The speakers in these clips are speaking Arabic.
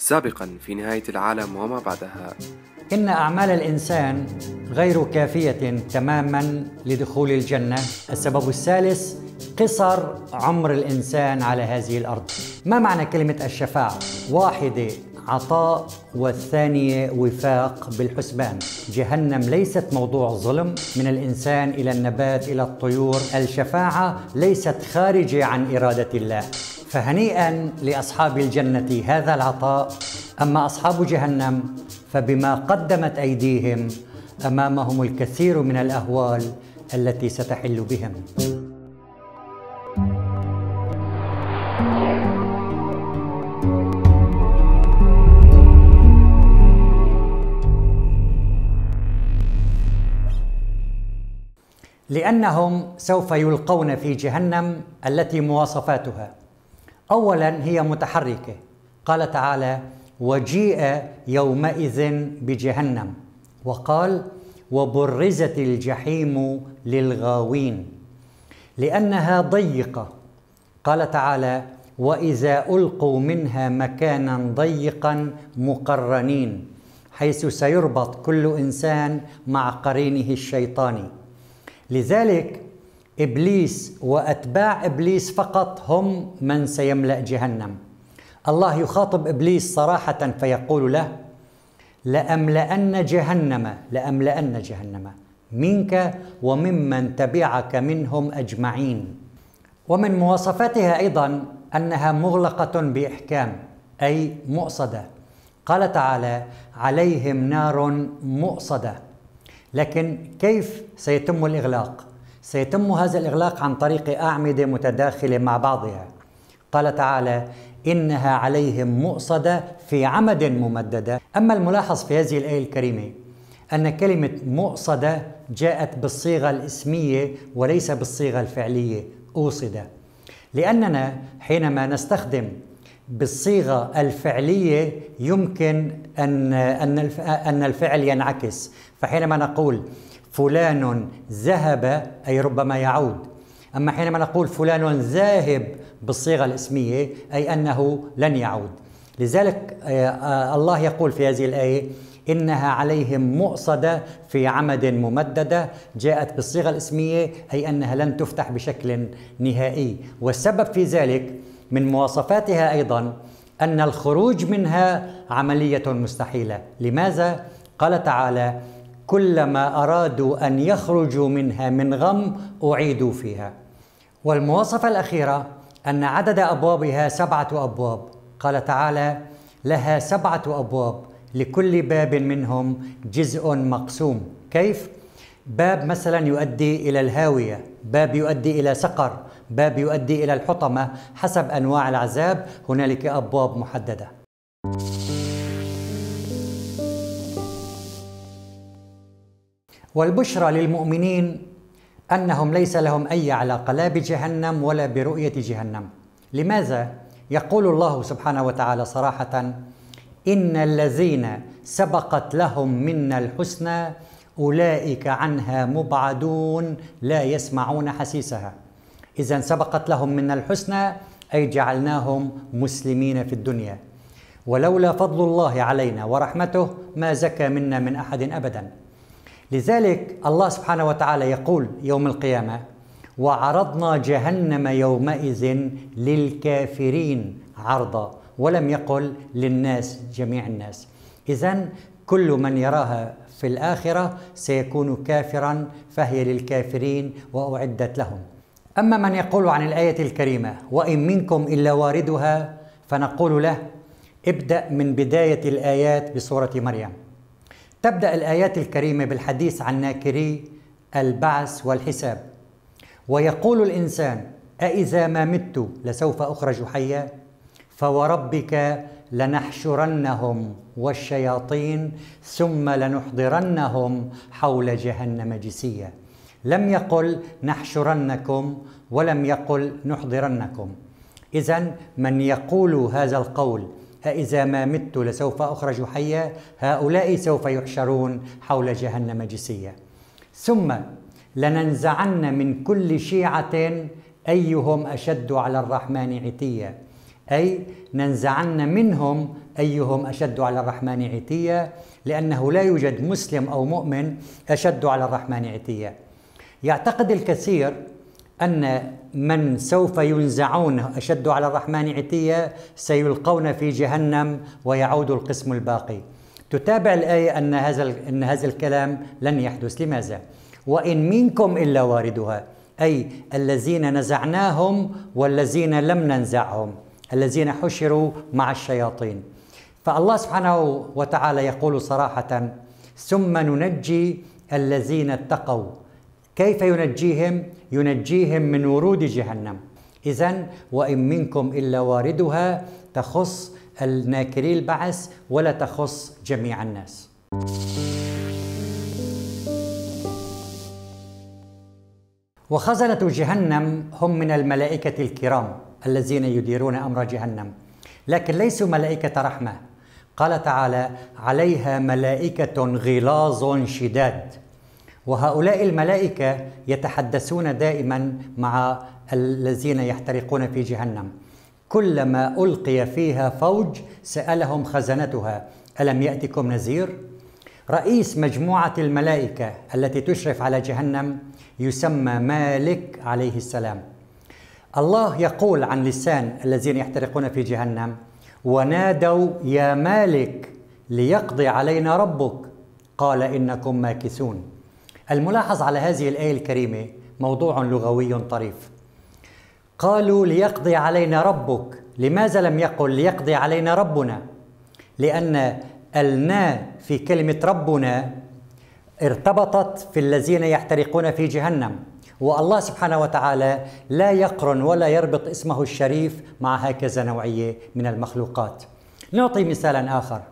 سابقا في نهاية العالم وما بعدها. إن أعمال الإنسان غير كافية تماما لدخول الجنة. السبب الثالث قصر عمر الإنسان على هذه الأرض. ما معنى كلمة الشفاعة؟ واحدة عطاء والثانية وفاق بالحسبان. جهنم ليست موضوع ظلم من الإنسان إلى النبات إلى الطيور. الشفاعة ليست خارجة عن إرادة الله. فهنيئا لأصحاب الجنة هذا العطاء. أما أصحاب جهنم فبما قدمت أيديهم أمامهم الكثير من الأهوال التي ستحل بهم. لأنهم سوف يلقون في جهنم التي مواصفاتها. اولا هي متحركة. قال تعالى وجيء يومئذ بجهنم وقال وبرزت الجحيم للغاوين لأنها ضيقة. قال تعالى وإذا ألقوا منها مكانا ضيقا مقرنين حيث سيربط كل إنسان مع قرينه الشيطاني لذلك إبليس وأتباع إبليس فقط هم من سيملأ جهنم. الله يخاطب إبليس صراحة فيقول له لأملأن جهنم لأملأن جهنم منك وممن تبعك منهم أجمعين. ومن مواصفاتها أيضا أنها مغلقة بإحكام أي مؤصدة. قال تعالى عليهم نار مؤصدة. لكن كيف سيتم الإغلاق؟ سيتم هذا الإغلاق عن طريق أعمدة متداخلة مع بعضها. قال تعالى إنها عليهم مؤصدة في عمد ممددة. أما الملاحظ في هذه الآية الكريمة أن كلمة مؤصدة جاءت بالصيغة الإسمية وليس بالصيغة الفعلية أوصدة. لأننا حينما نستخدم بالصيغة الفعلية يمكن أن أن الفعل ينعكس. فحينما نقول فلان ذهب أي ربما يعود. أما حينما نقول فلان ذاهب بالصيغة الإسمية أي أنه لن يعود. لذلك آه، آه، الله يقول في هذه الآية إنها عليهم مؤصدة في عمد ممددة جاءت بالصيغة الإسمية أي أنها لن تفتح بشكل نهائي. والسبب في ذلك من مواصفاتها أيضا أن الخروج منها عملية مستحيلة. لماذا؟ قال تعالى كلما أرادوا أن يخرجوا منها من غم أعيدوا فيها. والمواصفة الأخيرة أن عدد أبوابها سبعة أبواب. قال تعالى لها سبعة أبواب لكل باب منهم جزء مقسوم. كيف؟ باب مثلا يؤدي إلى الهاوية باب يؤدي إلى سقر باب يؤدي إلى الحطمة حسب أنواع العذاب هنالك أبواب محددة. والبشرى للمؤمنين أنهم ليس لهم أي علاقة لا بجهنم ولا برؤية جهنم. لماذا؟ يقول الله سبحانه وتعالى صراحة إن الذين سبقت لهم منا الحسنى أولئك عنها مبعدون لا يسمعون حسيسها. اذا سبقت لهم منا الحسنى أي جعلناهم مسلمين في الدنيا. ولولا فضل الله علينا ورحمته ما زكى منا من أحد ابدا. لذلك الله سبحانه وتعالى يقول يوم القيامة وعرضنا جهنم يومئذ للكافرين عرضا ولم يقل للناس جميع الناس. اذا كل من يراها في الآخرة سيكون كافرا فهي للكافرين وأعدت لهم. أما من يقول عن الآية الكريمة وإن منكم إلا واردها فنقول له ابدأ من بداية الآيات بسورة مريم. تبدأ الآيات الكريمة بالحديث عن ناكري البعث والحساب. ويقول الإنسان أإذا ما مت لسوف أخرج حيا؟ فوربك لنحشرنهم والشياطين ثم لنحضرنهم حول جهنم جسيا لم يقل نحشرنكم ولم يقل نحضرنكم. إذا من يقول هذا القول أإذا ما مت لسوف أخرج حيا هؤلاء سوف يحشرون حول جهنم جسيا ثم لننزعن من كل شيعة أيهم أشد على الرحمن عتيا. أي ننزعن منهم أيهم أشد على الرحمن عتيا لأنه لا يوجد مسلم أو مؤمن أشد على الرحمن عتيا. يعتقد الكثير أن من سوف ينزعون أشد على الرحمن عتيا سيلقون في جهنم ويعود القسم الباقي. تتابع الآية أن هذا أن هذا الكلام لن يحدث. لماذا؟ وإن منكم إلا واردها أي الذين نزعناهم والذين لم ننزعهم الذين حشروا مع الشياطين. فالله سبحانه وتعالى يقول صراحة ثم ننجي الذين اتقوا. كيف ينجيهم؟ ينجيهم من ورود جهنم. إذا وإن منكم إلا واردها تخص الناكري البعث ولا تخص جميع الناس. وخزنة جهنم هم من الملائكة الكرام الذين يديرون أمر جهنم. لكن ليسوا ملائكة رحمة. قال تعالى عليها ملائكة غلاظ شداد. وهؤلاء الملائكة يتحدثون دائما مع الذين يحترقون في جهنم. كلما ألقي فيها فوج سألهم خزنتها. ألم يأتكم نذير؟ رئيس مجموعة الملائكة التي تشرف على جهنم يسمى مالك عليه السلام. الله يقول عن لسان الذين يحترقون في جهنم ونادوا يا مالك ليقضي علينا ربك. قال إنكم ماكثون. الملاحظ على هذه الآية الكريمة موضوع لغوي طريف. قالوا ليقضي علينا ربك. لماذا لم يقل ليقضي علينا ربنا؟ لأن النا في كلمة ربنا ارتبطت في الذين يحترقون في جهنم. والله سبحانه وتعالى لا يقرن ولا يربط اسمه الشريف مع هكذا نوعية من المخلوقات. نعطي مثالا آخر.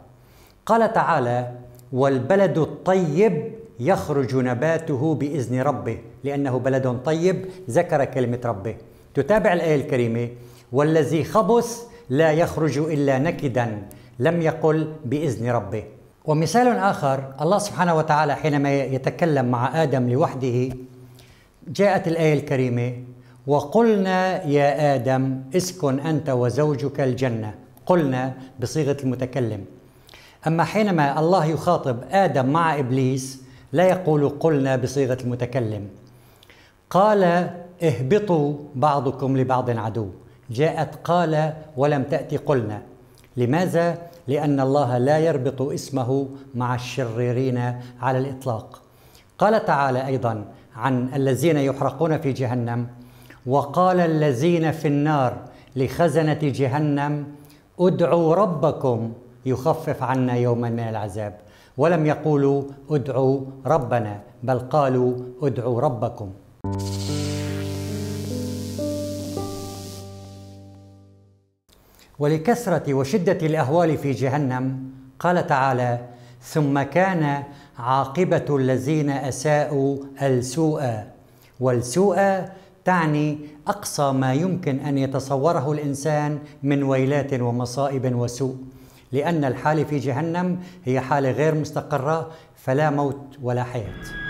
قال تعالى والبلد الطيب يخرج نباته بإذن ربه لأنه بلد طيب ذكر كلمة ربه. تتابع الآية الكريمة والذي خبث لا يخرج إلا نكدا لم يقل بإذن ربه. ومثال آخر الله سبحانه وتعالى حينما يتكلم مع آدم لوحده جاءت الآية الكريمة وقلنا يا آدم اسكن أنت وزوجك الجنة. قلنا بصيغة المتكلم. أما حينما الله يخاطب آدم مع إبليس لا يقول قلنا بصيغة المتكلم. قال اهبطوا بعضكم لبعض عدو. جاءت قال ولم تاتي قلنا. لماذا؟ لأن الله لا يربط اسمه مع الشريرين على الإطلاق. قال تعالى أيضا عن الذين يحرقون في جهنم. وقال الذين في النار لخزنة جهنم ادعوا ربكم يخفف عنا يوما من العذاب. ولم يقولوا ادعوا ربنا بل قالوا ادعوا ربكم. ولكثرة وشدة الأهوال في جهنم قال تعالى ثم كان عاقبة الذين أساءوا السوء والسوء تعني أقصى ما يمكن أن يتصوره الإنسان من ويلات ومصائب وسوء. لأن الحالة في جهنم هي حالة غير مستقرة فلا موت ولا حياة.